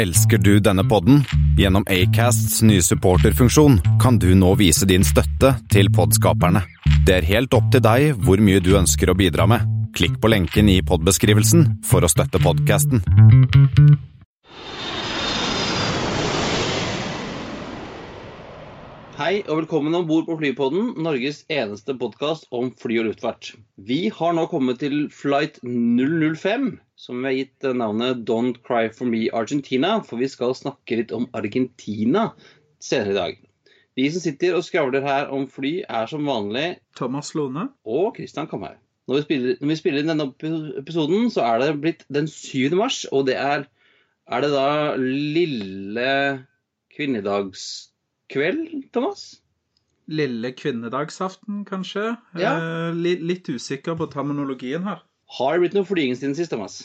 Elsker du denne podden? Gjennom Acasts nye supporterfunksjon kan du nå vise din støtte til podskaperne. Det er helt opp til deg hvor mye du ønsker å bidra med. Klikk på lenken i podbeskrivelsen for å støtte podkasten. Hei og velkommen om bord på Flypodden, Norges eneste podkast om fly og luftfart. Vi har nå kommet til flight 005, som vi har gitt navnet Don't Cry for Me Argentina, for vi skal snakke litt om Argentina senere i dag. De som sitter og skravler her om fly, er som vanlig Thomas Lone. og Christian Kamhaug. Når, når vi spiller inn denne episoden, så er det blitt den 7. mars, og det er Er det da lille kvinnedagskveld, Thomas? Lille kvinnedagsaften, kanskje. Ja. Eh, li, litt usikker på terminologien her. Har det blitt noe flyging siden sist, Thomas?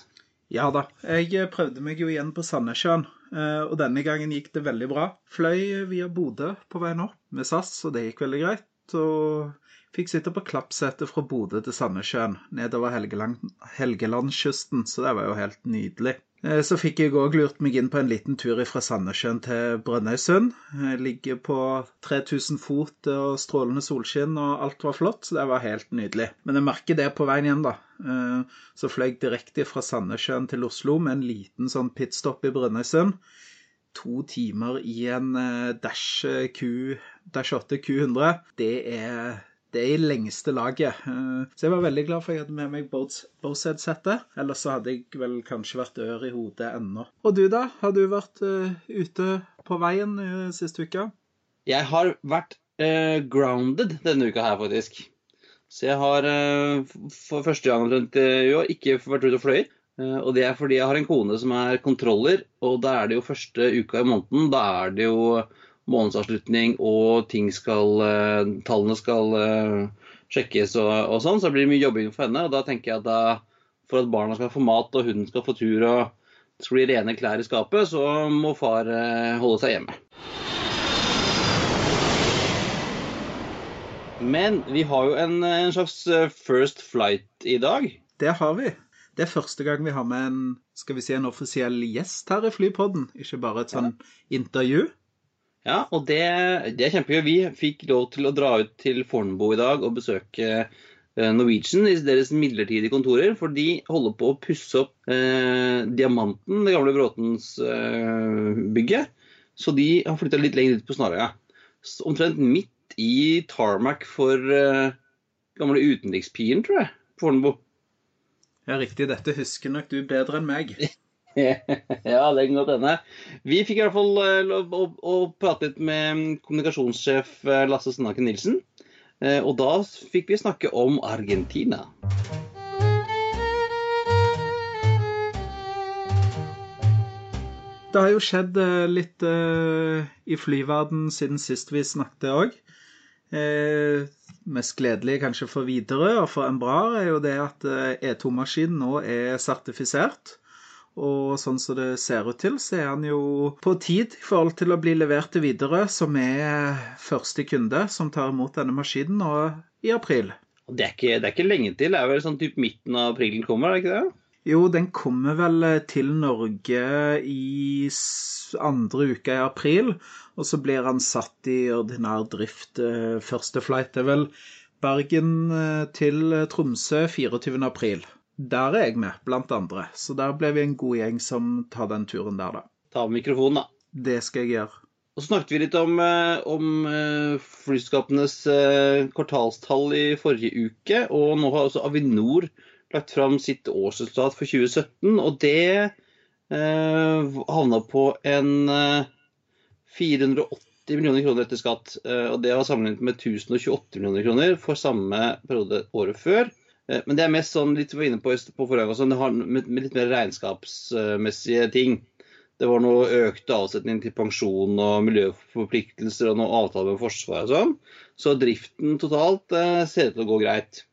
Ja da. Jeg eh, prøvde meg jo igjen på Sandnessjøen, eh, og denne gangen gikk det veldig bra. Fløy via Bodø på veien opp med SAS, og det gikk veldig greit. Og fikk sitte på klappsetet fra Bodø til Sandnessjøen nedover Helgeland, Helgelandskysten, så det var jo helt nydelig. Eh, Så fikk jeg òg lurt meg inn på en liten tur fra Sandnessjøen til Brønnøysund. Jeg ligger på 3000 fot og strålende solskinn, og alt var flott, så det var helt nydelig. Men jeg merker det på veien hjem, da. Eh, Så fløy jeg direkte fra Sandnessjøen til Oslo med en liten sånn pitstop i Brønnøysund. To timer i en eh, Dash Q, Dash 8 Q100. Det er det er i lengste laget. Eh, Så jeg var veldig glad for at jeg hadde med meg Bose-headsetet. Ellers så hadde jeg vel kanskje vært ør i hodet ennå. Og du, da? Har du vært eh, ute på veien siste uka? Jeg har vært uh, grounded denne uka her, faktisk. Så jeg har eh, for første gang omtrent i år ikke vært ute og fløyet. Eh, og det er fordi jeg har en kone som er kontroller, og da er det jo første uka i måneden. Da er det jo månedsavslutning, og ting skal eh, Tallene skal eh, sjekkes og, og sånn, så det blir mye jobbing for henne. Og da tenker jeg at da, for at barna skal få mat, og hunden skal få tur, og det skal bli rene klær i skapet, så må far eh, holde seg hjemme. Men vi har jo en, en slags eh, first flight i dag. Det har vi. Det er første gang vi har med en skal vi si, en offisiell gjest her i Flypodden, ikke bare et sånn intervju. Ja, og det, det er kjempegøy. Vi fikk lov til å dra ut til Fornebu i dag og besøke eh, Norwegian i deres midlertidige kontorer, for de holder på å pusse opp eh, Diamanten, det gamle Bråtens eh, bygget. Så de har flytta litt lenger ut på Snarøya. Omtrent midt i tarmac for uh, gamle utenrikspiren, tror jeg, på Fornebu. Ja, riktig. Dette husker nok du bedre enn meg. ja, det kan godt hende. Vi fikk i hvert fall uh, å, å prate litt med kommunikasjonssjef eh, Lasse Snaken Nilsen. Uh, Og da fikk vi snakke om Argentina. Det har jo skjedd litt i flyverden siden sist vi snakket òg. Eh, mest gledelig kanskje for Widerøe og for Embraer er jo det at eh, E2-maskinen nå er sertifisert. Og sånn som det ser ut til, så er han jo på tid i forhold til å bli levert til Widerøe, som er første kunde som tar imot denne maskinen nå i april. Det er, ikke, det er ikke lenge til. Det er vel sånn typ midten av april den kommer, er det ikke det? Jo, den kommer vel til Norge i andre uka i april, og så blir han satt i ordinær drift eh, første flight. Er vel Bergen eh, til Tromsø 24. april. Der er jeg med, blant andre. Så der ble vi en god gjeng som tar den turen der, da. Ta av mikrofonen, da. Det skal jeg gjøre. Og så snakket vi litt om, eh, om eh, flyselskapenes eh, kvartalstall i forrige uke. Og nå har også Avinor lagt fram sitt årsresultat for 2017. Og det eh, havna på en eh, 480 millioner kroner etter skatt. Eh, og det var sammenlignet med 1028 millioner kroner for samme periode året før. Eh, Men det er mest sånn, litt vi var inne på, på forrige gang, det har med, litt mer regnskapsmessige ting. Det var noe økte avsetning til pensjon og miljøforpliktelser og noe avtale med Forsvaret og sånn. Så driften totalt eh, ser ut til å gå greit.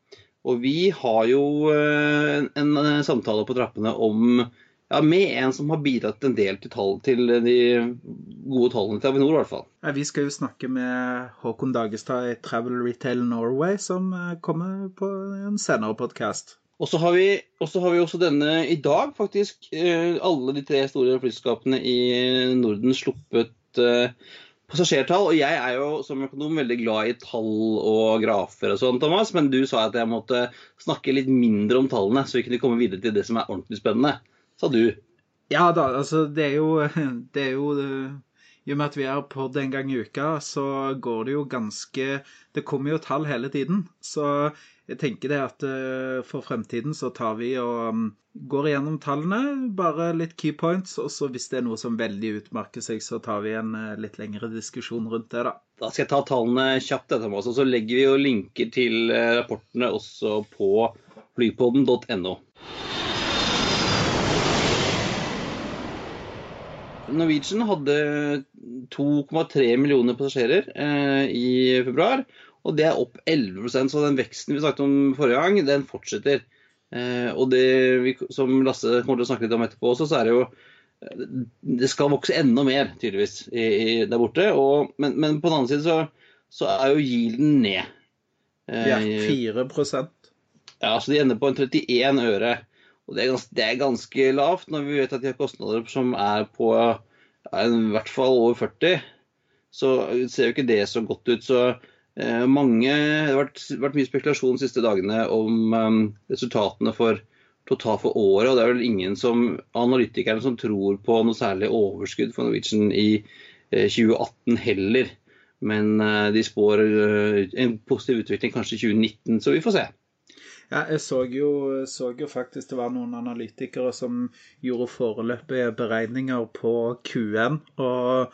Og vi har jo en, en samtale på trappene om ja, med en som har bidratt en del til, tall, til de gode tallene til Avinor, i hvert fall. Ja, Vi skal jo snakke med Håkon Dagestad i Travel Retail Norway, som eh, kommer på en senere podkast. Og så har, har, vi også denne i dag, faktisk. Eh, alle de tre store flyselskapene i Norden sluppet eh, passasjertall. Og jeg er jo som økonom veldig glad i tall og grafer og sånn, Thomas. Men du sa at jeg måtte snakke litt mindre om tallene, så vi kunne komme videre til det som er ordentlig spennende. Sa du. Ja da, altså det er jo, det er jo i og med at vi er på det en gang i uka, så går det jo ganske Det kommer jo tall hele tiden. Så jeg tenker det at uh, for fremtiden så tar vi og um, går igjennom tallene, bare litt key points, og så hvis det er noe som veldig utmerker seg, så tar vi en uh, litt lengre diskusjon rundt det, da. Da skal jeg ta tallene kjapt, dette, og så legger vi jo linker til rapportene også på flypodden.no. Norwegian hadde 2,3 millioner passasjerer eh, i februar og det er opp 11% så den veksten vi snakket om forrige gang, den fortsetter. Eh, og det vi, som Lasse kommer til å snakke litt om etterpå også, så er det jo eh, Det skal vokse enda mer, tydeligvis, i, i, der borte. Og, men, men, på den andre side så, så er jo yielden ned. Eh, ja, 4% Ja, så de ender på en 31 øre. Og det er, ganske, det er ganske lavt når vi vet at de har kostnader som er på er i hvert fall over 40. Så ser jo ikke det så godt ut. så Eh, mange, det har vært, vært, mye spekulasjon de siste dagene om eh, resultatene for totalt for året. og Det er vel ingen som, analytikerne som tror på noe særlig overskudd for Norwegian i eh, 2018 heller. Men eh, de spår uh, en positiv utvikling kanskje i 2019, så vi får se. Ja, jeg så jo, så jo, faktisk det var noen analytikere som gjorde foreløpige beregninger på Q1. og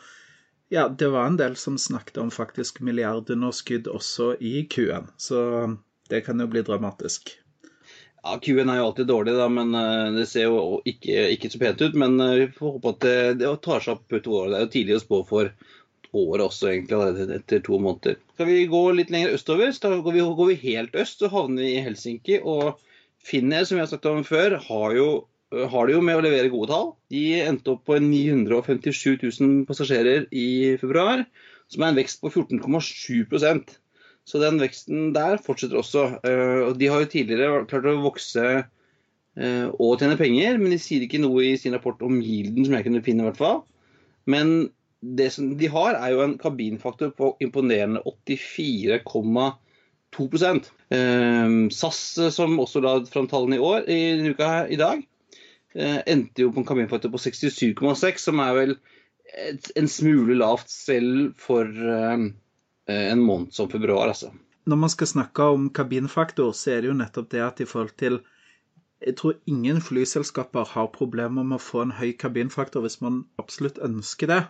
ja, det var en del som snakket om faktisk milliardunderskudd også i Q1, så det kan jo bli dramatisk. Ja, Q1 er jo alltid dårlig, da, men eh, det ser jo ikke, ikke så pent ut. Men eh, vi får håpe at det, det tar seg opp utover året. Det er jo tidlig å spå for året også, egentlig, etter to måneder. Skal vi gå litt lenger østover, så går vi, går vi helt øst, så havner vi i Helsinki. Og Finne, som vi har snakket om før, har jo har det jo med å levere gode tall. De endte opp på 957 000 passasjerer i februar, som er en vekst på 14,7% Så den veksten der fortsetter også. Eh, de har jo tidligere klart å vokse eh, og tjene penger, men de sier ikke noe i sin rapport om gilden, som jeg kunne finne i hvert fall. Men det som de har, er jo en kabinfaktor på imponerende 84,2 eh, SAS, som også la fram tallene i år, i uka i dag, Eh, endte jo på en kabinfaktor på 67,6, som er vel en smule lavt selv for eh, en måned som februar, altså. Når man skal snakke om kabinfaktor, så er det jo nettopp det at i forhold til Jeg tror ingen flyselskaper har problemer med å få en høy kabinfaktor hvis man absolutt ønsker det.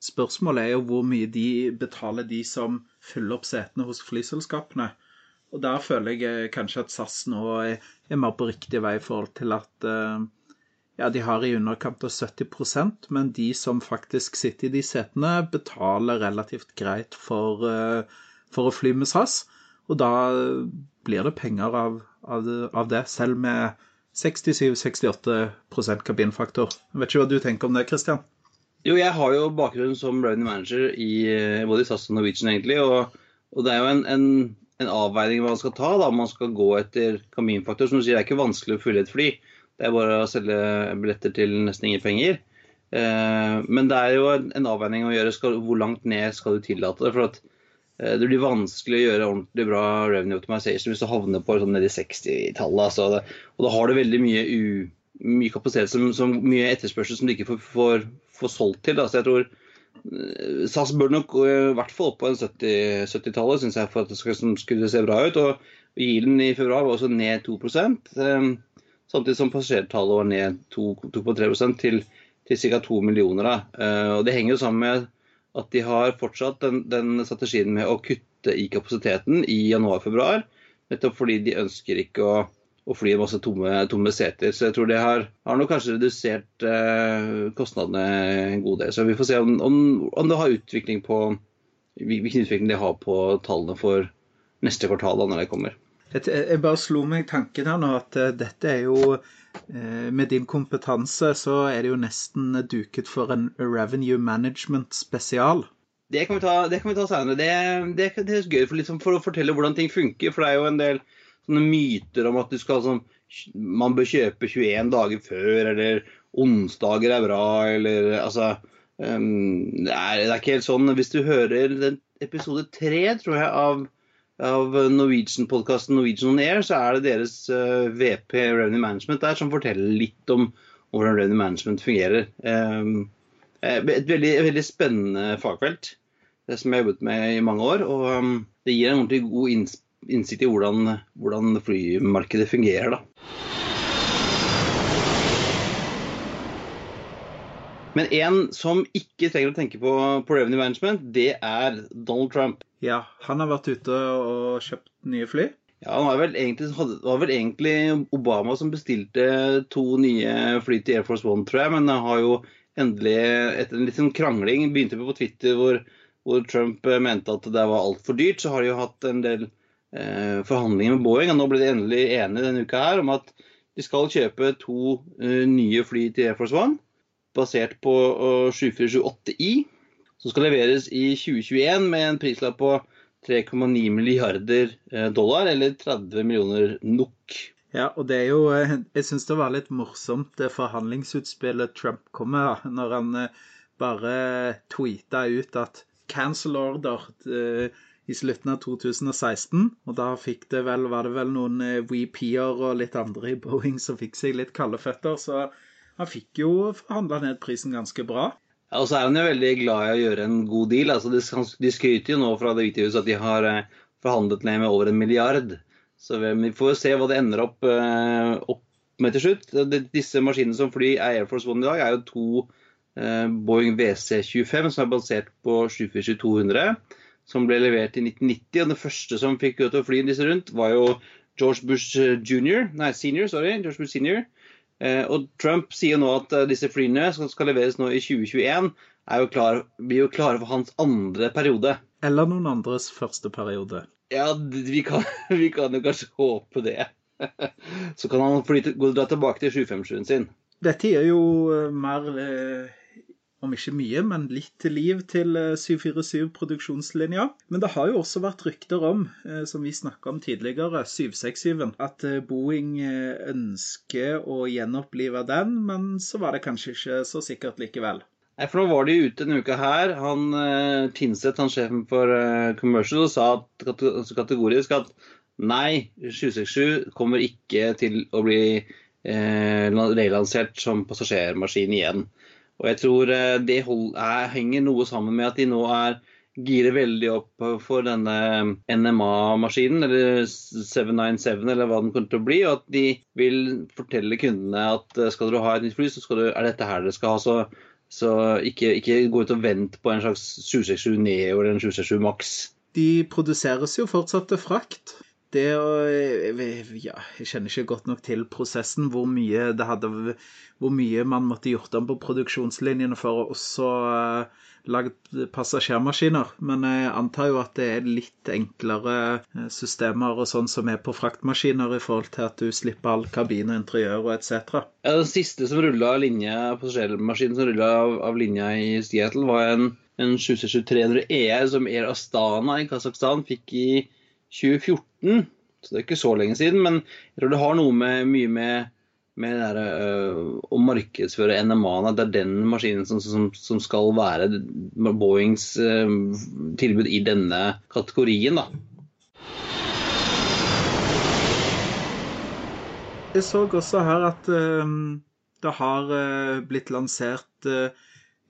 Spørsmålet er jo hvor mye de betaler de som fyller opp setene hos flyselskapene. Og der føler jeg kanskje at SAS nå er, er mer på riktig vei i forhold til at uh, ja, de har i underkant av 70% men de som faktisk sitter i de setene, betaler relativt greit for, eh, for å fly med SAS. Og da blir det penger av, av, av det, selv med 67-68% kabinfaktor. Jeg vet ikke hva du tenker om det, Christian? Jo, jeg har jo bakgrunn som revenue manager i eh, både i SAS og Norwegian, egentlig. Og, og det er jo en, en, en, avveining man skal ta. da, Man skal gå etter kaminfaktor. Som du sier, det er ikke vanskelig å fylle et fly. Det er bare å selge billetter til nesten ingen penger. Eh, men det er jo en avveining å gjøre skal, hvor langt ned skal du tillate det. for at eh, det blir vanskelig å gjøre ordentlig bra revenue optimization hvis du havner på sånn nedi 60-tallet. Altså og da har du veldig mye, u, mye kapasitet, som, som, mye etterspørsel som du ikke får, får, får solgt til. Da. Så jeg tror eh, SAS bør nok i hvert fall opp på 70-tallet, 70 syns jeg, for at det skulle se bra ut. Og Yielden i februar var også ned 2% samtidig som passasjertallet var ned 2,3 til, til ca. 2 millioner. Da. Eh, og Det henger jo sammen med at de har fortsatt den, den strategien med å kutte i kapasiteten i januar-februar. Nettopp fordi de ønsker ikke å, å fly en masse tomme, tomme, seter. Så jeg tror det har, har nok kanskje redusert eh, kostnadene en god del. Så vi får se om, om, om det har utvikling på hvilken utvikling de har på tallene for neste kvartal da når det kommer. Jeg bare slo meg tanken her nå at uh, dette er jo uh, Med din kompetanse så er det jo nesten duket for en revenue management spesial. Det kan vi ta, det kan vi ta senere. Det, det, det er gøy for, liksom, for, å fortelle hvordan ting funker. For det er jo en del sånne myter om at du skal sånn, man bør kjøpe 21 dager før, eller onsdager er bra, eller altså um, det, er, det, er, ikke helt sånn. Hvis du hører episode tre, tror jeg, av, av Norwegian-podkasten Norwegian On Air, så er det deres uh, VP Revenue Management der som forteller litt om hvordan revenue management fungerer. Um, et veldig, veldig, spennende fagfelt det som jeg har jobbet med i mange år. Og um, det gir en ordentlig god innsikt i hvordan, hvordan flymarkedet fungerer. da. Men en som ikke trenger å tenke på, på revenue management, det er Donald Trump. Ja, han har vært ute og kjøpt nye fly. Ja, Det var vel egentlig, var vel egentlig Obama som bestilte to nye fly til Air Force One, tror jeg. Men det har jo endelig, etter en liten krangling, begynte på Twitter hvor, hvor Trump mente at det var altfor dyrt, så har de jo hatt en del forhandlinger med Boeing. Og nå ble de endelig enige denne uka her om at de skal kjøpe to uh, nye fly til Air Force One basert på 7478i, som skal leveres i 2021 med en prislapp på 3,9 milliarder eh, dollar, eller 30 millioner NOK. Ja, og det er jo eh, Jeg syns det var litt morsomt det forhandlingsutspillet Trump kom med, når han eh, bare tweeta ut at 'cancel order' i slutten av 2016. Og da det vel, var det vel noen VP-er og litt andre i Boeing som fikk seg litt kalde føtter. Så han fikk jo forhandla ned prisen ganske bra. Ja, og så er han jo veldig glad i å gjøre en god deal. Altså, de, skryter jo nå fra Det hvite huset at de har eh, forhandlet ned med over en milliard. Så vi får se hva det ender opp, eh, opp med til slutt. Disse maskinene som flyr Air Force One i dag, er jo to eh, Boeing WC25 som er basert på 747-200, som ble levert i 1990. Og den første som fikk til å fly disse rundt, var jo George Bush jr., nei, senior, sorry, George Bush senior, Eh, og Trump sier nå at eh, disse flyene som skal leveres nå i 2021, er jo klar, blir jo klare for hans andre periode. Eller noen andres første periode. Ja, vi kan, vi kan jo kanskje håpe det. Så kan han fly, gå, dra tilbake til 757-en sin. Dette gir jo eh, mer om ikke mye, men litt liv til 747-produksjonslinja. Eh, men det har jo også vært rykter om, eh, som vi snakka om tidligere, 767-en, at eh, Boeing ønsker å gjenopplive den, men så var det kanskje ikke så sikkert likevel. Nei, for nå var de ute denne uka her. Han Tinseth, han sjefen for Commercial, sa at, kategorisk at nei, 767 kommer ikke til å bli eh, relansert som passasjermaskin igjen. Og jeg tror eh, det henger noe sammen med at de nå er girer veldig opp for denne NMA-maskinen, eller 797, eller hva den kommer til å bli. Og at de vil fortelle kundene at eh, skal dere ha et nytt fly, så du, er dette her dere skal ha. Så, så ikke, ikke, gå ut og vent på en slags 767 Neo eller en 767 Max. De produseres jo fortsatt til frakt det å Ja, jeg kjenner ikke godt nok til prosessen, hvor mye det hadde Hvor mye man måtte gjort om på produksjonslinjene for å også uh, lagd passasjermaskiner. Men jeg antar jo at det er litt enklere eh, systemer og sånn som er på fraktmaskiner, i forhold til at du slipper all kabin og interiør og etc. Ja, den siste som rulla av linja, passasjermaskinen som rulla av, av, linja i Seattle, var en, en 767-300 ER som Air Astana i Kasakhstan fikk i 2014, så det er ikke så lenge siden. Men jeg tror det har noe med, mye med, med der, uh, å markedsføre NMA-en, at Det er den maskinen som, som, som skal være Boeings uh, tilbud i denne kategorien. da. Jeg så også her at uh, det har blitt lansert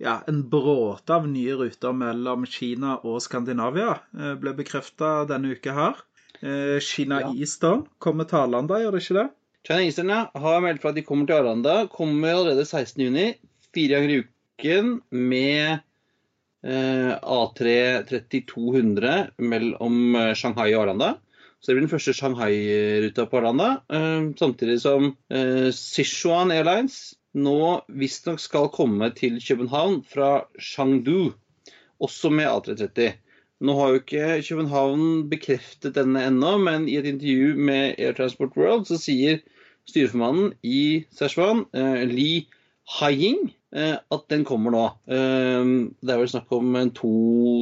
ja, en bråte av nye ruter mellom Kina og Skandinavia eh, ble bekrefta denne uka her. Eh, Kina ja. Eastern kommer til Arlanda, gjør det ikke det? China Eastern har meldt fra at de kommer til Arlanda. Kommer allerede 16.6. Fire ganger i uken med eh, A3 3200 mellom Shanghai og Arlanda. Så det blir den første Shanghai-ruta på Arlanda. Eh, samtidig som Sichuan Airlines nå visstnok skal komme til København fra Chengdu, også med A330. Nå har jo ikke København bekreftet denne ennå, men i et intervju med Air Transport World så sier styreformannen i Szechuan, eh, Li Haiying, eh, at den kommer nå. Eh, det er vel snakk om to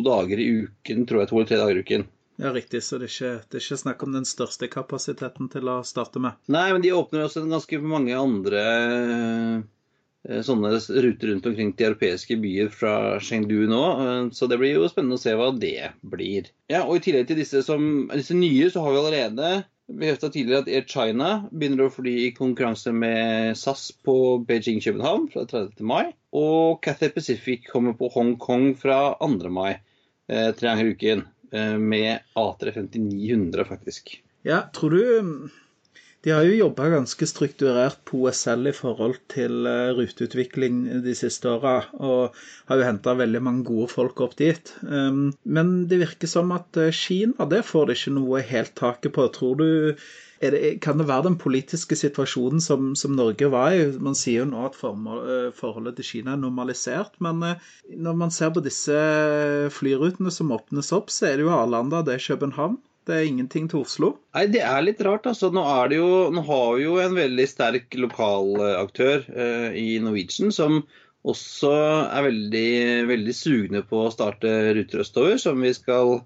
dager i uken, tror jeg. To eller tre dager i uken. Ja, riktig. Så det er, ikke, det er ikke snakk om den største kapasiteten til å starte med. Nei, men de åpner også ganske mange andre eh, sånne ruter rundt omkring til europeiske byer fra Chengdu nå. eh, Så det blir jo spennende å se hva det blir. Ja, og I tillegg til disse, som, disse nye, så har vi allerede bekrefta tidligere at Air China begynner å fly i konkurranse med SAS på Beijing-København fra 30. mai. Og Cathay Pacific kommer på Hongkong fra 2. mai, eh, tre ganger i uken. Eh, Med A350-900, faktisk. Ja, tror du De har jo jobba ganske strukturert på OSL i forhold til eh, ruteutvikling de siste åra, og har jo henta veldig mange gode folk opp dit. Um, Men det virker som at eh, Kina, det får det ikke noe helt taket på. Tror du det, kan det være den politiske situasjonen som, som Norge var i? Man sier jo nå at eh, forholdet til Kina er normalisert, men når man ser på disse flyrutene som åpnes opp, så er det jo Arlanda, det er København. Det er ingenting til Oslo. Nei, det er litt rart. altså. Nå, er det jo, nå har vi jo en veldig sterk lokalaktør eh, i Norwegian som også er veldig, veldig sugne på å starte ruter østover, som vi skal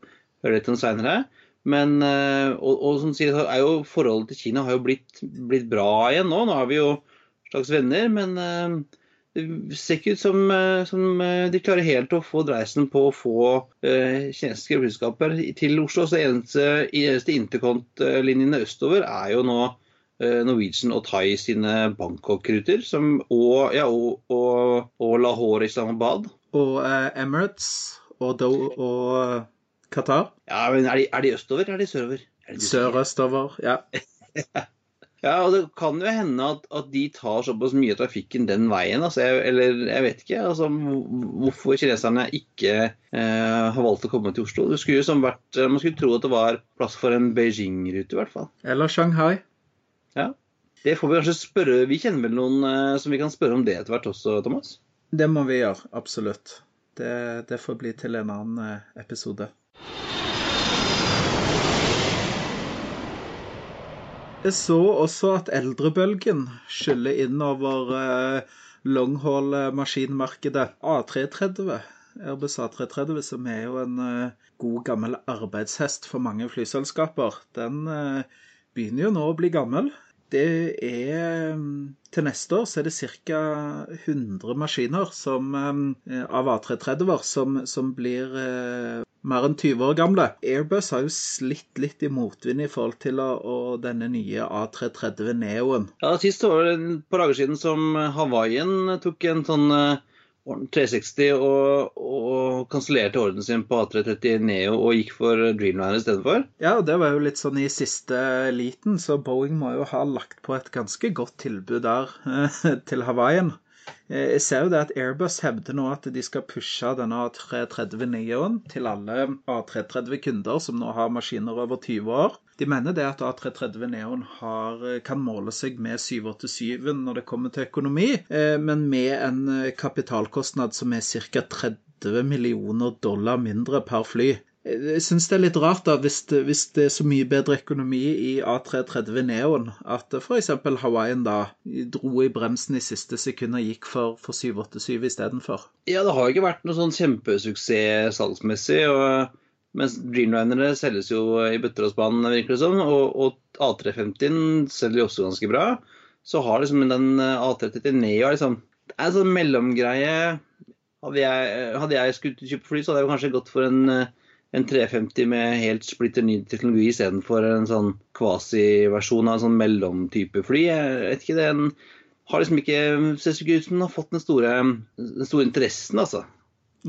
høre litt om seinere. Men eh, og, og som sier, er jo forholdet til Kina har jo blitt, blitt bra igjen nå. Nå er vi jo slags venner, men eh, det ser ikke ut som, eh, som eh, de klarer helt å få dreisen på å få uh, kinesiske flyselskaper til Oslo. Så eneste, eneste interkontlinjene østover er jo nå Norwegian og Thai sine Bangkok-ruter, og, ja, og, og, og Lahore Islamabad. Og uh, Emirates og, Do og Qatar. Ja, men Er de, er de østover, eller er de sørover? Er? Sørøstover. Ja. Ja, og Det kan jo hende at, at de tar såpass mye av trafikken den veien. Altså, jeg, eller jeg vet ikke altså, hvorfor kineserne ikke eh, har valgt å komme til Oslo. Det skulle jo som vært, Man skulle tro at det var plass for en Beijing-rute, i hvert fall. Eller Shanghai. Ja. Det får vi kanskje spørre Vi kjenner vel noen eh, som vi kan spørre om det etter hvert også, Thomas? Det må vi gjøre, absolutt. Det, det får bli til en annen eh, episode. Jeg så også at eldrebølgen skyller innover eh, longhall-maskinmarkedet. A330, Airbus A330, som er jo en eh, god gammel arbeidshest for mange flyselskaper, den eh, begynner jo nå å bli gammel. Det er Til neste år så er det ca. 100 maskiner som, eh, av A330-er som, som blir eh, mer enn 20 år gamle. Airbus har jo slitt litt i motvind i forhold til å, denne nye A330 Neoen. Ja, Sist var det et par dager siden som Hawaiian tok en sånn eh, 360 og, og kansellerte ordenen sin på A330 Neo og gikk for Dreamliner istedenfor. Ja, det var jo litt sånn i siste liten, så Boeing må jo ha lagt på et ganske godt tilbud der eh, til Hawaiian. Eh, Jeg ser jo det at Airbus hevder nå at de skal pushe denne A330 Neoen til alle A330-kunder som nå har maskiner over 20 år. De mener det at A330 Neoen har, kan måle seg med 787 når det kommer til økonomi, eh, men med en eh, kapitalkostnad som er ca. 30 millioner dollar mindre per fly. Jeg syns det er litt rart da, hvis det, hvis det er så mye bedre økonomi i A330 Neoen, at f.eks. Hawaiian da dro i bremsen i siste sekund og gikk for, for 787 istedenfor. Ja, det har jo ikke vært noe sånn kjempesuksess salgsmessig. og mens Dreamlinerne selges jo i bøtter og spann, virker det som. Og, og A350 selger jo også ganske bra. Så har liksom den A330 Neo liksom, Det er en sånn mellomgreie. Hadde jeg, hadde jeg skulle kjøpe fly, så hadde jeg kanskje gått for en, en 350 med helt splitter ny teknologi istedenfor en sånn kvasiversjon av en sånn mellomtype fly. Jeg vet ikke, den har liksom ikke Ser ikke ut som den har fått den store, den store interessen, altså.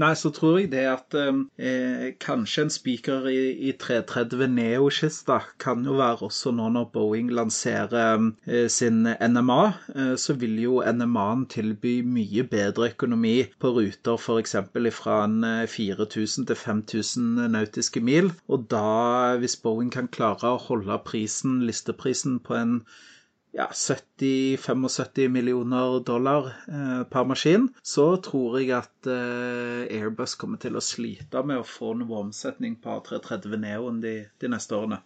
Nei, så tror jeg det at eh, kanskje en spiker i, i 330 Neo-kista kan jo være også nå når Boeing lanserer eh, sin NMA, eh, så vil jo NMA-en tilby mye bedre økonomi på ruter f.eks. fra en 4000 til 5000 nautiske mil. Og da, hvis Boeing kan klare å holde prisen, listeprisen på en ja, 70-75 millioner dollar eh, per maskin, så tror jeg at eh, Airbus kommer til å slite med å få noe omsetning på A330 Neoen de, de neste årene.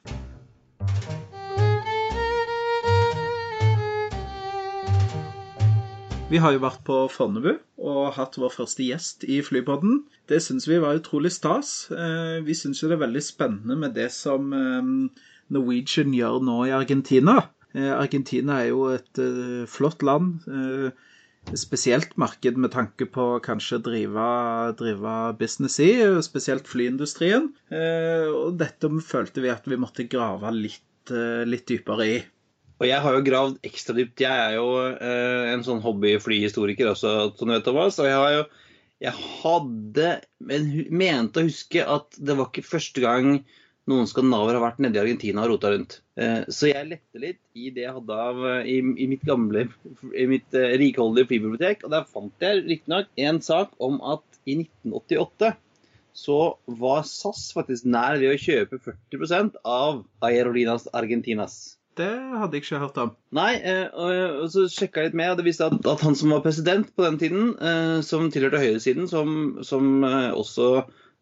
Vi har jo vært på Fornebu og hatt vår første gjest i Flypodden. Det syns vi var utrolig stas. Eh, vi syns jo det er veldig spennende med det som eh, Norwegian gjør nå i Argentina. Eh, Argentina er jo et flott land. Spesielt marked med tanke på kanskje drive, drive business i, spesielt flyindustrien. Og dette følte vi at vi måtte grave litt, litt dypere i. Og jeg har jo gravd ekstra dypt. Jeg er jo eh, en sånn hobbyflyhistoriker også, som du vet, Thomas. Og jeg har jo Jeg hadde men, mente å huske at det var ikke første gang noen skandinaver har vært nede i Argentina og rota rundt. Eh, så jeg lette litt i det jeg hadde av eh, i, i mitt gamle i mitt eh, rikholdige fribibliotek. Og der fant jeg riktignok en sak om at i 1988 så var SAS faktisk nær ved å kjøpe 40% av Aerolinas Argentinas. Det hadde jeg ikke hørt om. Nei, og, så sjekka jeg litt med, og det viste at, at, han som var president på den tiden, som tilhørte høyresiden, som, som også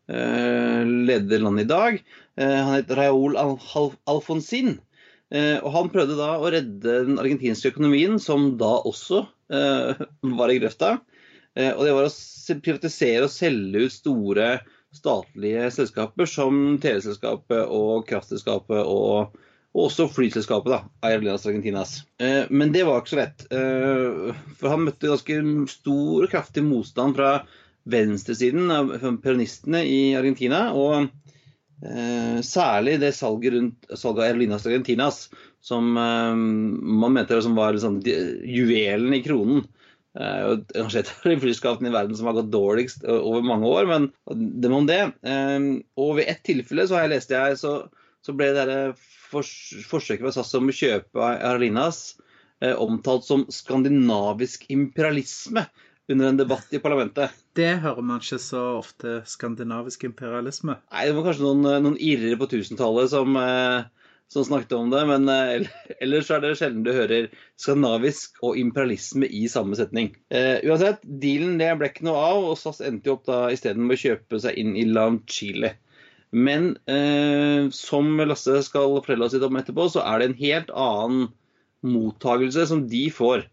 leder landet i dag, han het Raúl Alfonsin. Og han prøvde da å redde den argentinske økonomien, som da også var i grøfta. Og det var å privatisere og selge ut store statlige selskaper som teleselskapet og kraftselskapet og og også flyselskapet, da, Aerolinas Argentinas. Eh, men det var ikke så lett. Eh, for han møtte ganske stor og kraftig motstand fra venstresiden av peronistene i Argentina. Og eh, særlig det salget rundt salget av Aerolinas Argentinas, som man mente som var liksom, juvelen i kronen. Eh, kanskje et av de flyskapene i verden som har gått dårligst over mange år, men det må om det. og ved ett tilfelle så har jeg lest jeg, så, så ble det forsøket fra SAS om å kjøpe Aerolinas eh, omtalt som skandinavisk imperialisme under en debatt i parlamentet. Det hører man ikke så ofte, skandinavisk imperialisme. Nei, det var kanskje noen, eh, noen irrere på tusentallet som, eh, som, snakket om det. Men eh, ellers er det sjelden du hører skandinavisk og imperialisme i samme setning. Uh, uansett, dealen det ble ikke noe av, og SAS endte jo opp da isteden med å kjøpe seg inn i land Chile. Men eh, som Lasse skal fortelle oss litt om etterpå, så er det en helt annen mottagelse som de får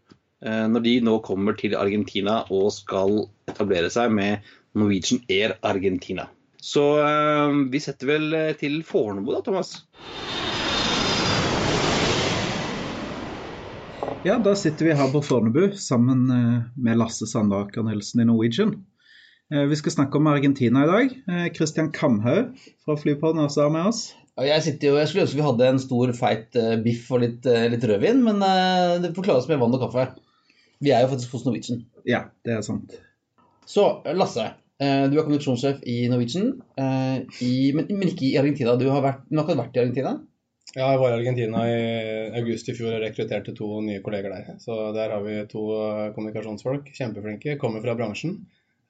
når de nå kommer til Argentina og skal etablere seg med Norwegian Air Argentina. Så eh, vi setter vel eh, til Fornebu da, Thomas? Ja, da sitter vi her på Fornebu sammen eh, med Lasse Sandaker Nilsen i Norwegian. Eh, vi skal snakke om Argentina i dag. Kristian eh, Kamhaug fra Flypodden også her med oss. Jeg, jo, jeg skulle ønske vi hadde en stor, feit eh, biff og litt, litt rødvin, men det forklares klare med vann og kaffe. Vi er jo faktisk hos Norwegian. Ja, det er sant. Så Lasse, du er kommunikasjonssjef i Norwegian, i, men, men, ikke i Argentina. Du har, vært, du har vært i Argentina? Ja, jeg var i Argentina i august i fjor og rekrutterte to nye kolleger der. Så der har vi to kommunikasjonsfolk, kjempeflinke, kommer fra bransjen.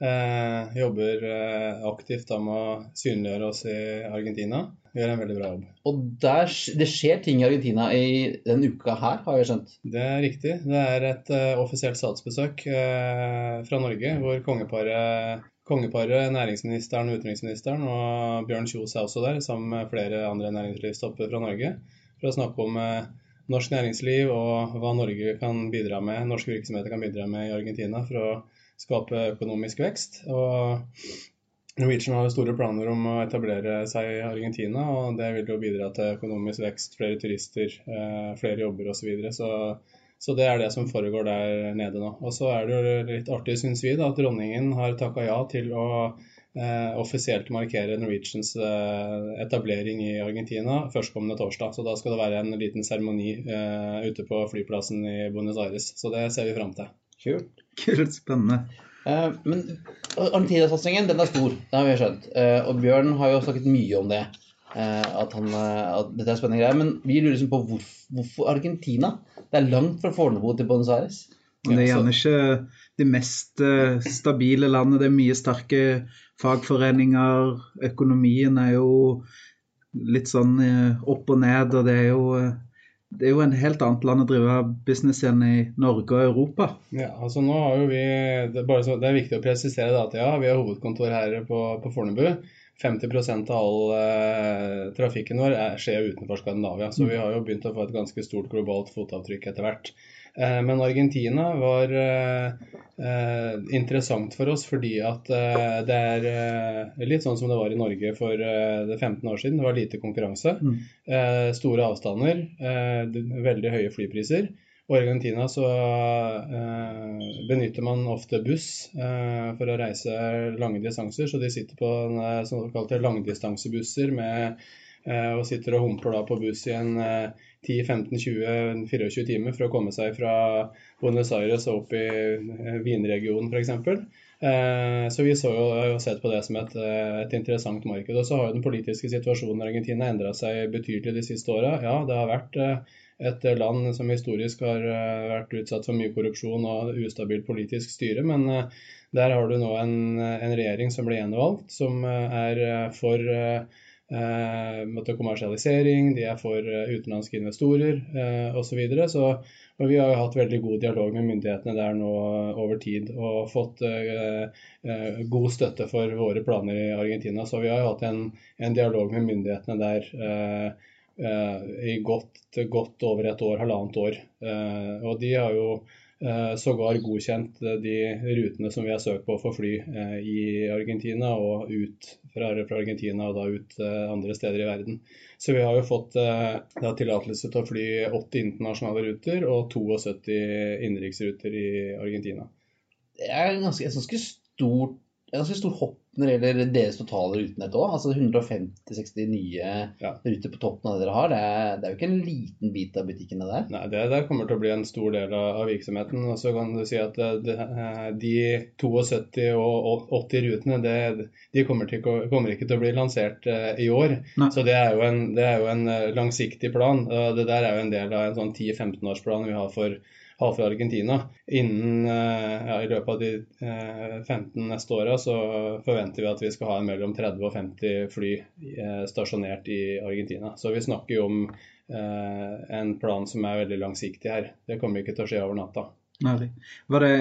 Eh, jobber eh, aktivt da med å synliggjøre oss i Argentina. Gjør en veldig bra jobb. Og der, det skjer ting i Argentina i denne uka her, har jeg skjønt? Det er riktig. Det er et uh, offisielt statsbesøk uh, fra Norge, hvor kongeparet, kongeparet, næringsministeren, utenriksministeren og Bjørn Kjos er også der, sammen med flere andre næringslivstopper fra Norge, for å snakke om uh, norsk næringsliv og hva Norge kan bidra med, norske virksomheter kan bidra med i Argentina for å skape økonomisk vekst. Og Norwegian har store planer om å etablere seg i Argentina, og det vil jo bidra til økonomisk vekst, flere turister, eh, flere jobber osv. Så, videre. så så det er det som foregår der nede nå. Og så er det jo litt artig, syns vi, da, at dronningen har takka ja til å eh, offisielt markere Norwegians eh, etablering i Argentina førstkommende torsdag. Så da skal det være en liten seremoni eh, ute på flyplassen i Buenos Aires. Så det ser vi fram til. Kult. Kult, spennende. Uh, men Argentina-satsingen den er stor, det har vi skjønt. Uh, og Bjørn har jo snakket mye om det. Uh, at, han, at, dette er spennende greier. Men vi lurer liksom på hvor, hvorfor Argentina? Det er langt fra Fornebu til Buenos Aires. Men det er gjerne ikke det mest stabile landet. Det er mye sterke fagforeninger. Økonomien er jo litt sånn opp og ned, og det er jo det er jo en helt annet land å drive business igjen i Norge og Europa. Ja, altså nå har jo vi, Det er, så, det er viktig å presisere da, at ja, vi har hovedkontor her på, på Fornebu. 50 av all eh, trafikken vår er, skjer utenfor Skandinavia. Så vi har jo begynt å få et ganske stort globalt fotavtrykk etter hvert. Eh, men Argentina var interessant for oss fordi at det er litt sånn som det var i Norge for 15 år siden. Det var lite konkurranse, mm. store avstander, veldig høye flypriser. I Argentina så benytter man ofte buss for å reise lange distanser, så de sitter på såkalte langdistansebusser med Eh, og sitter og humper da på buss i en 10-15-20-24 timer for å komme seg fra Buenos Aires og opp i eh, Wien-regionen f.eks. Eh, så vi så jo sett på det som et, et, interessant marked. Og så har jo den politiske situasjonen i Argentina endra seg betydelig de siste åra. Ja, det har vært et land som historisk har vært utsatt for mye korrupsjon og ustabilt politisk styre, men der har du nå en, en regjering som ble gjenvalgt, som er for eh, kommersialisering, de er for uh, utenlandske investorer eh, osv. Så, videre. så og vi har jo hatt veldig god dialog med myndighetene der nå over tid og fått eh, eh, god støtte for våre planer i Argentina. Så vi har jo hatt en, en dialog med myndighetene der eh, i godt, godt, over et år, halvannet år. og de har jo Eh, sågar godkjent eh, de rutene som vi har søkt på for fly eh, i Argentina og ut fra, Argentina og da ut andre steder i verden. Så vi har jo fått tillatelse til å fly 80 internasjonale ruter og 72 innenriksruter i Argentina. Det er ganske, et ganske stort, ganske stort hopp når det gjelder deres totale rutenett òg. Altså 150-60 nye ja. ruter på toppen av det dere har. Det er, det er, jo ikke en liten bit av butikkene der? Nei, det der kommer til å bli en stor del av, virksomheten. Og så kan du si at eh, det, eh, de 72 og 80 rutene, det, de kommer, til, kommer, ikke til å bli lansert uh, i år. Nei. Så det er, en, det er, jo en, langsiktig plan. Det der er jo en del av en sånn 10-15-årsplan vi har for har fra Argentina. Innen, eh, ja, I løpet av de 15 eh, neste åra så forventer vi at vi skal ha mellom 30 og 50 fly eh, stasjonert i Argentina. Så vi snakker jo om en plan som er veldig langsiktig her. Det kommer ikke til å skje over natta. Var det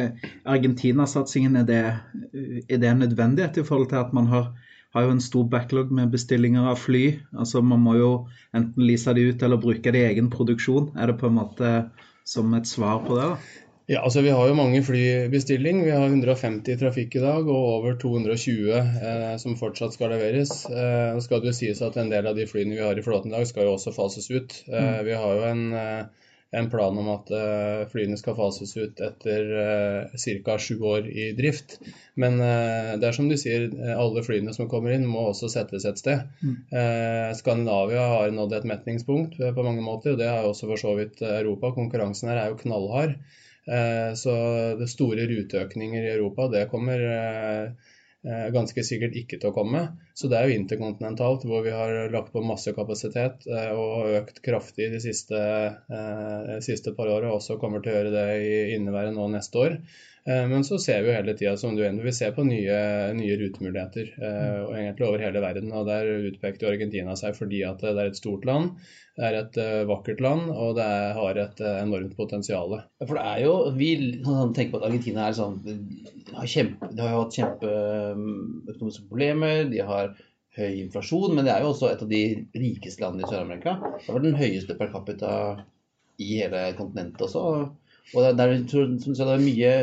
Argentina-satsingen, er, er, det en nødvendighet i forhold til at man har, har en stor backlog med bestillinger av fly? Altså Man må jo enten lease de ut eller bruke det i egen produksjon. Er det på en måte som et svar på det? da? Ja, altså Vi har jo mange flybestilling. Vi har 150 i trafikk i dag og over 220 eh, som fortsatt skal leveres. Eh, skal det jo sies at En del av de flyene vi har i flåten i dag skal jo også fases ut. Eh, mm. Vi har jo en eh, en plan om at uh, flyene skal fases ut etter uh, ca. sju år i drift. Men uh, det er som du sier, alle flyene som kommer inn må også settes et sted. Mm. Skandinavia har nådd et metningspunkt på mange måter, og det har også for så vidt Europa. Konkurransen her er jo knallhard. så det store ruteøkninger i Europa, det kommer Eh, ganske sikkert ikke til å komme. Så det er jo interkontinentalt, hvor vi har lagt på masse kapasitet eh, og økt kraftig de siste, de siste par åra, og også kommer til å gjøre det i inneværende og neste år. Eh, men så ser vi jo hele tida som du ender, vi ser på nye, nye rutemuligheter eh, og egentlig over hele verden. og Der utpekte Argentina seg fordi at det er et stort land, det er et uh, vakkert land og det er, har et uh, enormt potensial. For det er jo, Vi sånn, tenker på at Argentina er sånn, har kjempe, de har hatt kjempeøkonomiske problemer. de har høy inflasjon, men det er jo også et av de rikeste landene i Sør-Amerika. Det har vært den høyeste per capita i hele kontinentet også. Og der, der tror sa, det er mye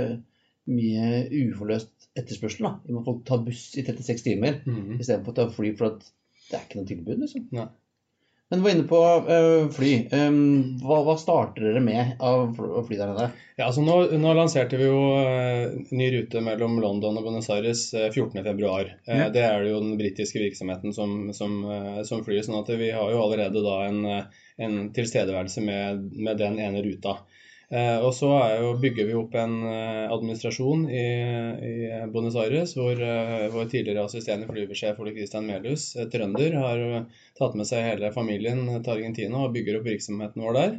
mye uforløst etterspørsel. da. Folk ta buss i 36 timer mm. istedenfor å ta fly, for at det er ikke noe tilbud. liksom. Nei. Men du var inne på uh, fly. Um, hva, hva, starter dere med av fly der nede? Ja, altså nå, nå lanserte vi jo uh, ny rute mellom London og Buenos Aires uh, 14.2. Uh, ja. Det er jo den britiske virksomheten som, som, uh, som, flyr. sånn at vi har jo allerede da en, en tilstedeværelse med, med den ene ruta. Eh, og så jo, bygger vi opp en eh, administrasjon i, i Buenos Aires, hvor uh, vår tidligere assisterende flyversjef Ole Christian Melhus, trønder, har tatt med seg hele familien til Argentina og bygger opp virksomheten vår der.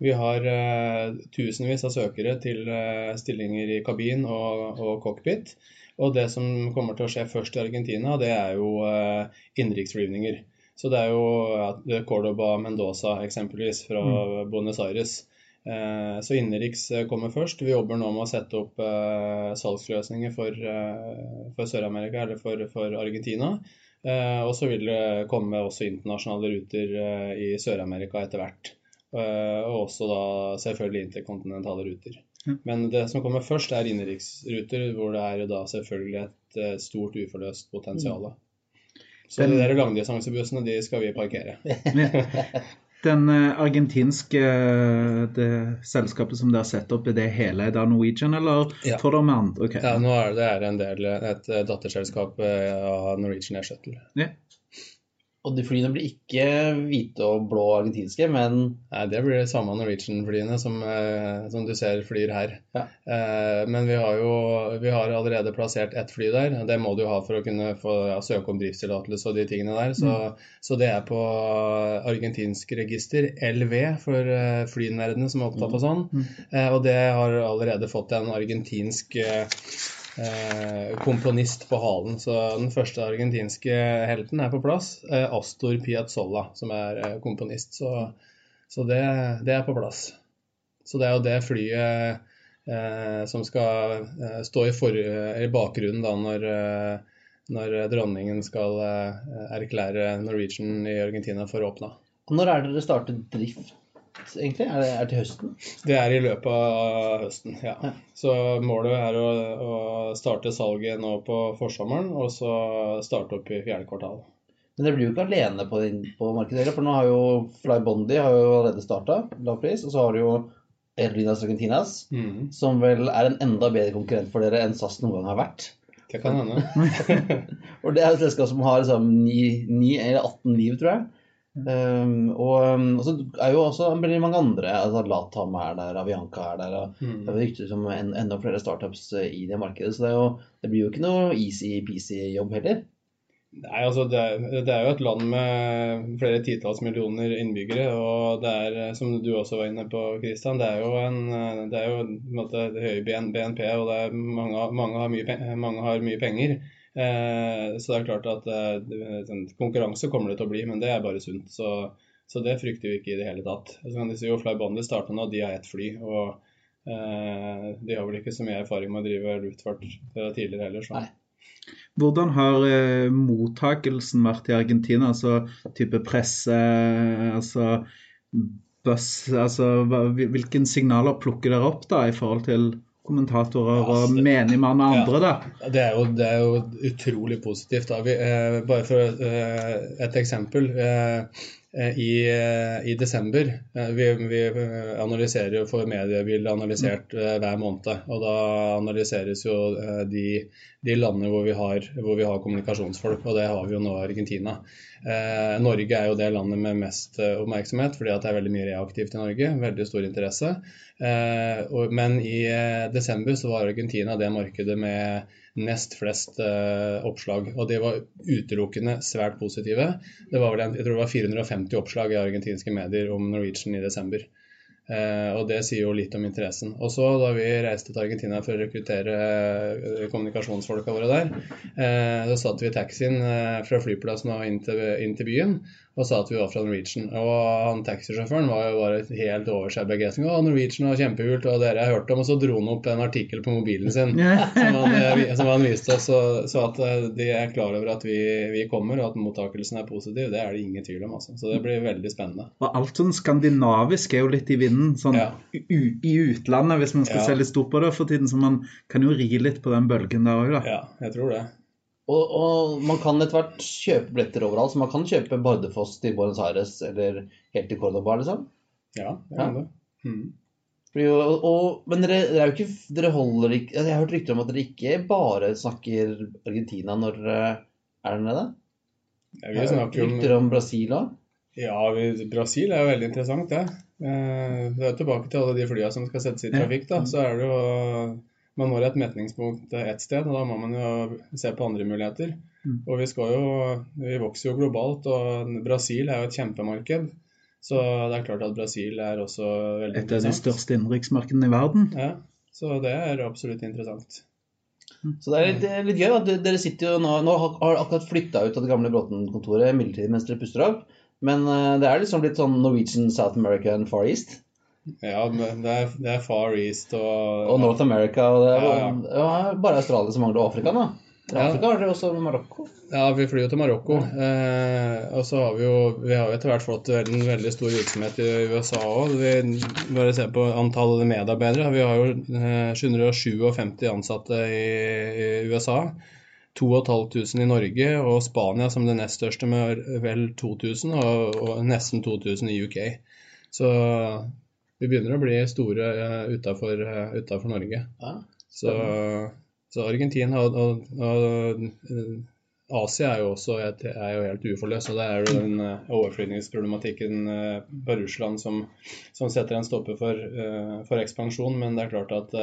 Vi har tusenvis av søkere til stillinger i kabin og, og, cockpit. Og det som kommer til å skje først i Argentina, det er jo eh, innenriksflyvninger. Så det er jo Cordoba Mendoza eksempelvis fra mm. Buenos Aires. Eh, så innenriks eh, kommer først. Vi jobber nå med å sette opp eh, salgsløsninger for, for Sør-Amerika eller for, for Argentina. Og så vil det komme også internasjonale ruter i Sør-Amerika etter hvert. Og også da selvfølgelig interkontinentale ruter. Men det som kommer først, er innenriksruter, hvor det er jo da selvfølgelig et stort uforløst potensial. Så Den- de der langdistansebussene, de skal vi parkere. Den eh, argentinske eh, det selskapet som dere sett opp, er det heleid av Norwegian, eller Ja. får dere med andre? Okay. Ja, nå er det er en del, et eh, datterselskap av Norwegian Air Shuttle. Ja. Og de flyene blir ikke hvite og blå argentinske, men Nei, det blir det samme Norwegian-flyene som, eh, som du ser flyr her. Ja. Eh, men vi har jo vi har allerede plassert ett fly der. Det må du ha for å kunne få ja, søke om driftstillatelse og de tingene der. Så, så det er på argentinsk register, LV, for eh, flynerdene som er opptatt av sånn. Mm. og det har allerede fått en argentinsk komponist på halen. Så den første argentinske helten er på plass. Eh, Astor Piazzolla, som er eh, komponist. Så, så det, det er på plass. Så det er jo det flyet eh, som skal eh, stå i, for, i bakgrunnen da når, eh, når dronningen skal eh, erklære Norwegian i Argentina for åpna. når er det dere startet drift, egentlig? Er det, er til høsten? Det er i løpet av høsten, ja. Ja. Så målet er å, å starte salget nå på forsommeren, og så starte opp i fjerde kvartal. Men dere blir jo ikke alene på, på markedet, for nå har jo Flybondi har jo allerede starta, lav pris, og så har du jo Aerolinas Argentinas, som vel er en enda bedre konkurrent for dere enn SAS noen gang har vært. Det kan hende. Og det er et selskap som har liksom 9, 9 eller 18 liv, tror jeg. Um, og, um, og så er jo også veldig mange andre. altså Latam er der, Avianca er der. og Mm. Det er rykter om en, enda flere startups eh, i det markedet. Så det, jo, det blir jo ikke noe easy-peasy jobb heller. Nei, altså det er, det er jo et land med flere titalls millioner innbyggere, og det er, eh, som du også var inne på, Kristian, det er jo en, eh, det er jo en måte det høye BNP, og det er mange, mange, har mye, mange har mye penger. Eh, så det er klart at eh, sånn konkurranse kommer det til å bli, men det er bare sunt. Så, så det frykter vi ikke i det hele tatt. Så kan de si jo Flybondi starta nå, de har ett fly. og eh, de har vel ikke så mye erfaring med å drive luftfart tidligere heller. Så. Nei. Hvordan har eh, mottakelsen vært i Argentina? Altså type presse, altså buss Altså hvilke signaler plukker dere opp da i forhold til kommentatorer og Altså, menigmann og ja. andre, da? Det er jo, det er jo utrolig positivt. Da. Vi, eh, bare for eh, et eksempel. Eh, i, eh, I desember eh, Vi, vi eh, analyserer for mediebildet analysert eh, hver måned. Og da analyseres jo eh, de, de landene hvor vi, har, hvor vi har kommunikasjonsfolk, og det har vi jo nå i Argentina. Eh, Norge er jo det landet med mest eh, oppmerksomhet, fordi det er veldig mye reaktivt i Norge. Veldig stor interesse. Eh, men i eh, desember så var Argentina det markedet med nest flest uh, oppslag. Og de var utelukkende svært positive. Det var vel en, jeg tror det var 450 oppslag i argentinske medier om Norwegian i desember. Uh, og det sier jo litt om interessen. Og så da vi reiste til Argentina for å rekruttere uh, kommunikasjonsfolka våre der, uh, så satt vi i taxien fra flyplassen og inn til, inn til byen og sa at vi var fra Norwegian. Og han taxisjåføren var jo bare helt over seg begeistring. Å, Norwegian var kjempekult, og dere har hørt om Og så dro han opp en artikkel på mobilen sin som han, eh, som han viste oss. Så, sa at eh, de er klar over at vi, vi kommer, og at mottakelsen er positiv, det er det ingen tvil om. Altså. Så det blir veldig spennende. Og alt sånn skandinavisk er jo litt i vinden sånn Ja. u i utlandet, hvis man skal Ja. se litt stort på det for tiden. Så man kan jo ri litt på den bølgen der òg, da. Ja, jeg tror det. Og, og man kan etter hvert kjøpe billetter overalt. Så man kan kjøpe Bardufoss til Buenos Aires eller helt til Cordoba, liksom. Ja, det Ja. det. Mm. Og, og, men dere, dere er jo ikke Dere holder ikke altså, Jeg har hørt rykter om at dere ikke bare snakker Argentina når dere er der nede. Ja, vi snakker om rykter om Brasil òg. Ja, vi, Brasil er jo veldig interessant, det. Eh, det er tilbake til alle de flyene som skal settes i trafikk. da, Så er det jo Man når et metningspunkt ett sted, og da må man jo se på andre muligheter. Mm. Og vi skal jo Vi vokser jo globalt, og Brasil er jo et kjempemarked. Så det er klart at Brasil er også veldig Et av de største innenriksmarkedene i verden. Ja, så det er absolutt interessant. Så det er litt, det er litt gøy. at Dere sitter jo nå, nå har har akkurat flytta ut av det gamle Bråten-kontoret midlertidig mens dere puster opp. Men eh, det er liksom litt sånn Norwegian South America and Far East. Ja, men det er, det er Far East og Og North America. Og det er Ja, ja. ja, bare Australia som mangler Afrika nå. Til Afrika har dere også Marokko. Ja, vi flyr jo til Marokko. Eh, og så har vi jo vi har jo etter hvert fått en veldig stor virksomhet i USA òg. Bare se på antall medarbeidere. Vi har jo eh, 757 ansatte i, i USA. 2500 i Norge og Spania som det nest største med vel 2000, og, og nesten 2000 i UK. Så vi begynner å bli store uh, utafor uh, Norge. Ja. Så, så Argentina og, og, og eh, Asia er jo også et, er jo helt uforløst. og Det er jo den uh, overflyvningsproblematikken uh, på Russland som, som, setter en stopper for, for, ekspansjon. Men det er klart at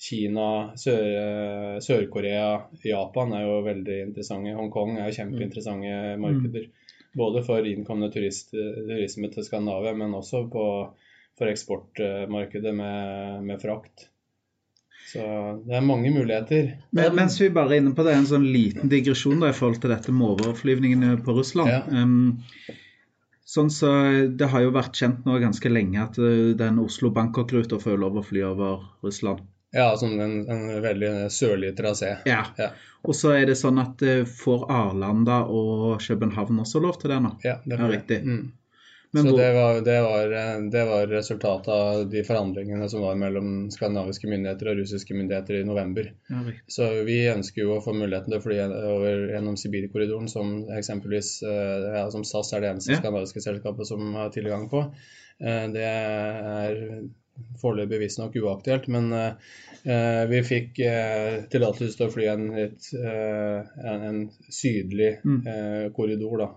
Kina, Sør-Korea, Sør Japan er jo veldig interessante. Hongkong er jo kjempeinteressante markeder. Både for innkomne turist, turisme til Skandinavia, men også på, for eksportmarkedet med, med frakt. Så det er mange muligheter. Men, mens vi bare er inne på det, en sånn liten digresjon da, i forhold til dette med overflyvningene på Russland. Ja. Um, sånn så Det har jo vært kjent nå ganske lenge at uh, den Oslo-Bangkok-ruta får lov å fly over Russland. Ja, sånn en, en veldig sørlig trasé. Ja. Ja. Og så er det sånn at uh, får Arlanda og København også lov til det nå? Ja, det er riktig. Mm. Men så det var, det, var, det var resultatet av de forhandlingene som var mellom skandinaviske myndigheter og russiske myndigheter i november. Ja. Så vi ønsker jo å få muligheten til å fly over gjennom Sibirkorridoren, som eksempelvis eh, ja, som SAS er det eneste Ja. skandinaviske selskapet som har tilgang på. Eh, Det er foreløpig visstnok uaktuelt, men eh, vi fikk eh, tillatelse til å fly en, litt, eh, en, en sydlig Mm. eh, korridor da,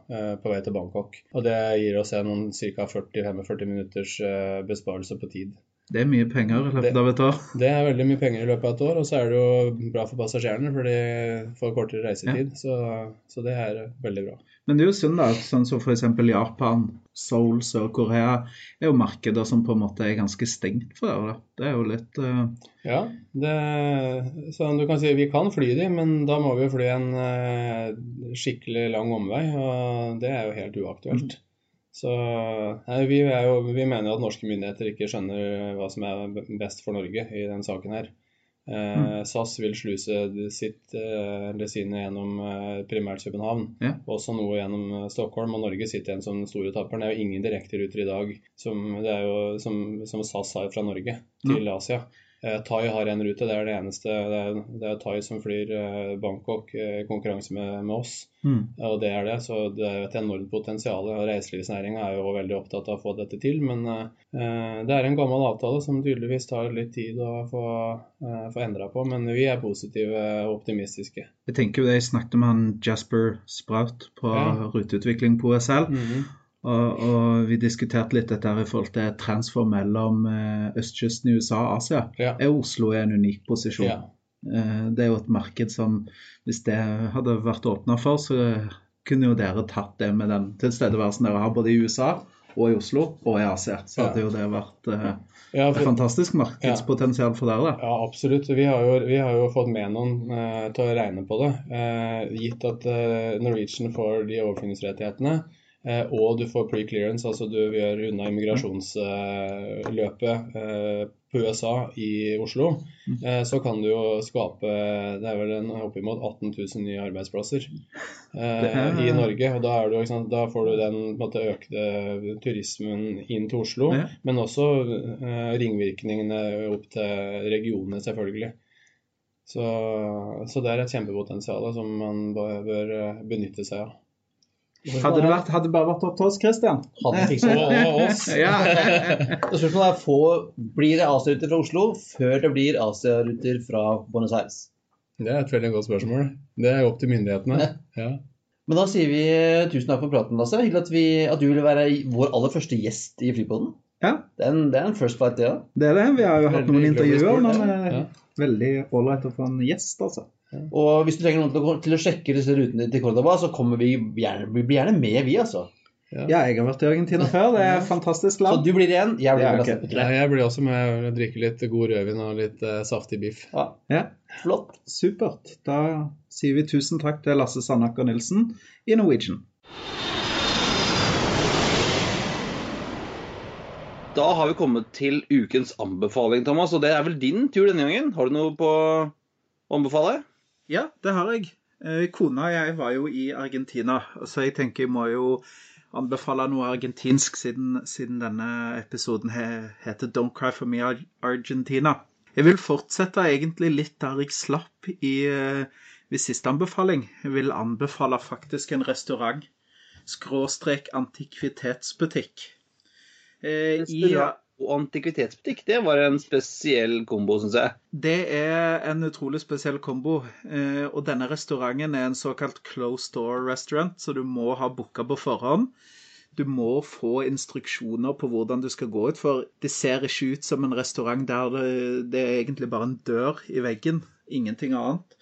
på vei til Bangkok. Og det gir oss en ca. 40-45 minutters besparelse på tid. Det er mye penger i løpet Det- av et år. Det er veldig mye penger i løpet av et år, og så er det jo bra for passasjerene, for de får kortere reisetid. Så, så det er veldig bra. Men det er jo synd da, sånn som f.eks. Japan, Seoul, Sør-Korea er jo markeder som på en måte er ganske stengt for dere. Det er jo litt uh... Ja, det, sånn du kan si vi kan fly de, men da må vi fly en uh, skikkelig lang omvei, og det er jo helt uaktuelt. Så nei, vi, jo, vi mener at norske myndigheter ikke skjønner hva som er best for Norge i den saken her. Eh, SAS vil sluse sitt, eh, eller sine gjennom eh, primært København, Ja. også noe gjennom eh, Stockholm. Og Norge sitter igjen som den store taperen. Det er jo ingen direkteruter i dag som, det jo, som, som SAS har fra Norge til Asia. Eh, Thai har en rute, det er det eneste. Det er, det er Thai som flyr eh, Bangkok eh, i konkurranse med, med oss. mm. Og det er det, så det er et enormt potensial. Reiselivsnæringa er jo veldig opptatt av å få dette til. Men eh, det er en gammel avtale som tydeligvis tar litt tid å få, eh, få endra på. Men vi er positive og optimistiske. Jeg tenker jo det, jeg snakket med han Jasper Sprout på Ja. ruteutvikling på OSL. Og, og vi diskuterte litt dette her i forhold til transfer mellom eh, østkysten i USA og Asia. Ja. Er Oslo i en unik posisjon. Ja. Eh, det er jo et marked som, hvis det hadde vært åpna for, så kunne jo dere tatt det med den tilstedeværelsen dere har både i USA og i Oslo og i Asia. Så Ja. hadde jo det vært eh, Ja, et fantastisk markedspotensial for dere, da. ja, absolutt. Vi har jo, vi har jo fått med noen eh, til å regne på det. Eh, gitt at eh, Norwegian får de overflyvningsrettighetene, og du får pre-clearance, altså du gjør unna immigrasjonsløpet eh, på USA i Oslo, eh, så kan du jo skape Det er vel en oppimot 18 000 nye arbeidsplasser eh, er- i Norge. og Da, du, sant, da får du den måte, økte turismen inn til Oslo, men også eh, ringvirkningene opp til regionene, selvfølgelig. Så, så det er et kjempepotensial som man bør, eh, benytte seg av. Hadde det, vært, hadde det bare vært opp til oss, Christian? Hadde fiksa det. Oss. Ja. Og Spørsmålet er få, blir det Asia-ruter fra Oslo før det blir Asia-ruter fra Buenos Aires? Det er et veldig godt spørsmål. Det er opp til myndighetene. Ja. Men da sier vi eh, tusen takk for praten, Lasse. Hyggelig at, vi, at du ville være vår aller første gjest i Flypodden. Ja. Det er en, det er en first flight, det òg. Det er det. Vi har jo hatt noen intervjuer, men ja. eh, Ja. veldig ålreit å få en gjest, altså. Og hvis du trenger noen til å, til å sjekke disse rutene til Cordoba, så kommer vi gjerne, vi blir gjerne med, vi, altså. Ja, jeg har vært i Argentina før. Det er fantastisk fantastisk Så du blir igjen. Jeg blir Ja, med ok. Lasse på Ja, jeg blir også med å drikke litt god rødvin og litt uh, saftig biff. Ja, Ja, flott. supert. Da sier vi tusen takk til Lasse Sandaker Nilsen i Norwegian. Da har vi kommet til ukens anbefaling, Thomas. Og det er vel din tur denne gangen. Har du noe på å anbefale? Ja, det har jeg. Eh, Kona og jeg var jo i Argentina, så jeg tenker jeg må jo anbefale noe argentinsk siden, siden denne episoden heter Don't Cry For Me Argentina. Jeg vil fortsette egentlig litt der jeg slapp i eh, ved siste anbefaling. Jeg vil anbefale faktisk en restaurant skråstrek antikvitetsbutikk. Eh, i, Restaurant og antikvitetsbutikk, det var en spesiell kombo, syns jeg. det er en utrolig spesiell kombo. Eh, og denne restauranten er en såkalt closed door restaurant, så du må ha booka på forhånd. Du må få instruksjoner på hvordan du skal gå ut, for det ser ikke ut som en restaurant der det, det er egentlig bare en dør i veggen, ingenting annet.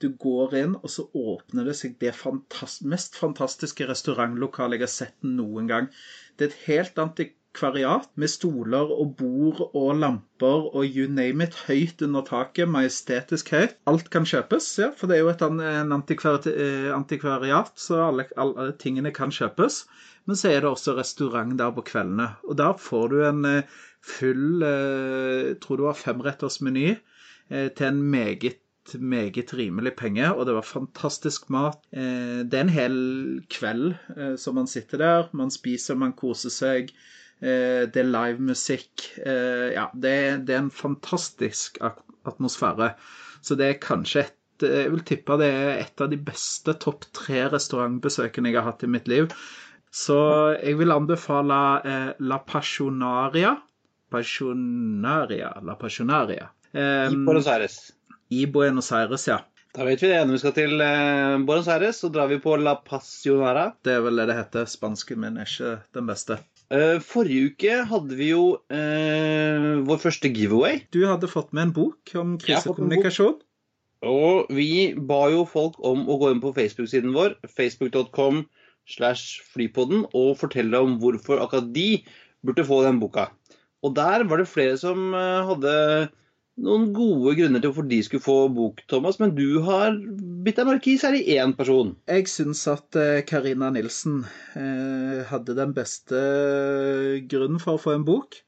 Du går inn, og så åpner det seg det fantast mest fantastiske restaurantlokalet jeg har sett noen gang. Det er et helt antikvariat med stoler og bord og lamper og you name it, høyt under taket, majestetisk høyt. Alt kan kjøpes, ja, for det er jo et en antikvar eh, antikvariat, så alle, alle tingene kan kjøpes. Men så er det også restaurant der på kveldene, og der får du en eh, full eh, tror det var femretters meny til en meget meget rimelig penge, og det var fantastisk mat. Det er en hel kveld som man sitter der. Man spiser, man koser seg. Eh, det er livemusikk. musikk. ja, det, det er en fantastisk atmosfære. Så det er kanskje et eh, Jeg vil tippe det er et av de beste topp tre restaurantbesøkene jeg har hatt i mitt liv. Så jeg vil anbefale eh, La Passionaria. Passionaria. La Passionaria. I Buenos Aires. i Buenos Aires, ja. Da vet vi det. Når vi skal til eh, Buenos Aires, så drar vi på La Passionara. Det er vel det det heter. Spansken min er ikke den beste. Eh, forrige uke hadde vi jo eh, vår første giveaway. Du hadde fått med en bok om krisekommunikasjon. Og vi ba jo folk om å gå inn på Facebook-siden vår, facebook.com slash flypodden, og fortelle om hvorfor akkurat de burde få den boka. Og der var det flere som eh, hadde noen gode grunner til hvorfor de skulle få bok, Thomas. Men du har bitt deg merke i særlig én person. Jeg syns at eh, Karina Nilsen eh, hadde den beste grunnen for å få en bok.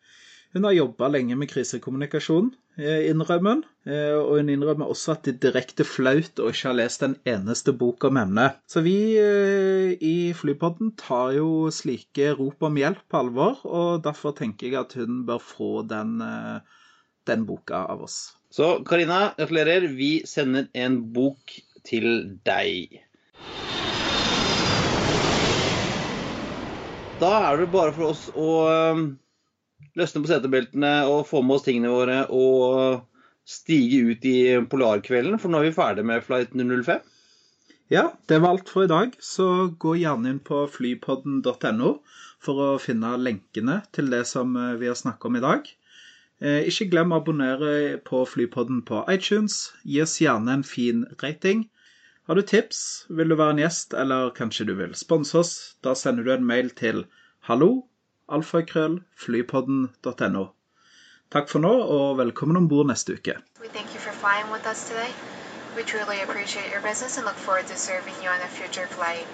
Hun har jobba lenge med krisekommunikasjon, eh, innrømmer hun. Eh, og hun innrømmer også at det er direkte flaut å ikke ha lest en eneste bok om emnet. Så vi eh, i Flypodden tar jo slike rop om hjelp på alvor, og derfor tenker jeg at hun bør få den, eh, den boka av oss. Så Karina, gratulerer. Vi sender en bok til deg. Da er det bare for oss å løsne på setebeltene og få med oss tingene våre og stige ut i polarkvelden, for nå er vi ferdig med flight 005. Ja, det var alt for i dag, så gå gjerne inn på flypodden.no for å finne lenkene til det som eh, vi har snakket om i dag. Eh, Ikke glem å abonnere på Flypodden på iTunes. Gi oss gjerne en fin rating. Har du tips, vil du være en gjest, eller kanskje du vil sponse oss, da sender du en mail til hallo, alfakrøllflypodden.no. Takk for nå, og velkommen om bord neste uke. We thank you for flying with us today. We truly appreciate your business and look forward to serving you on a future flight.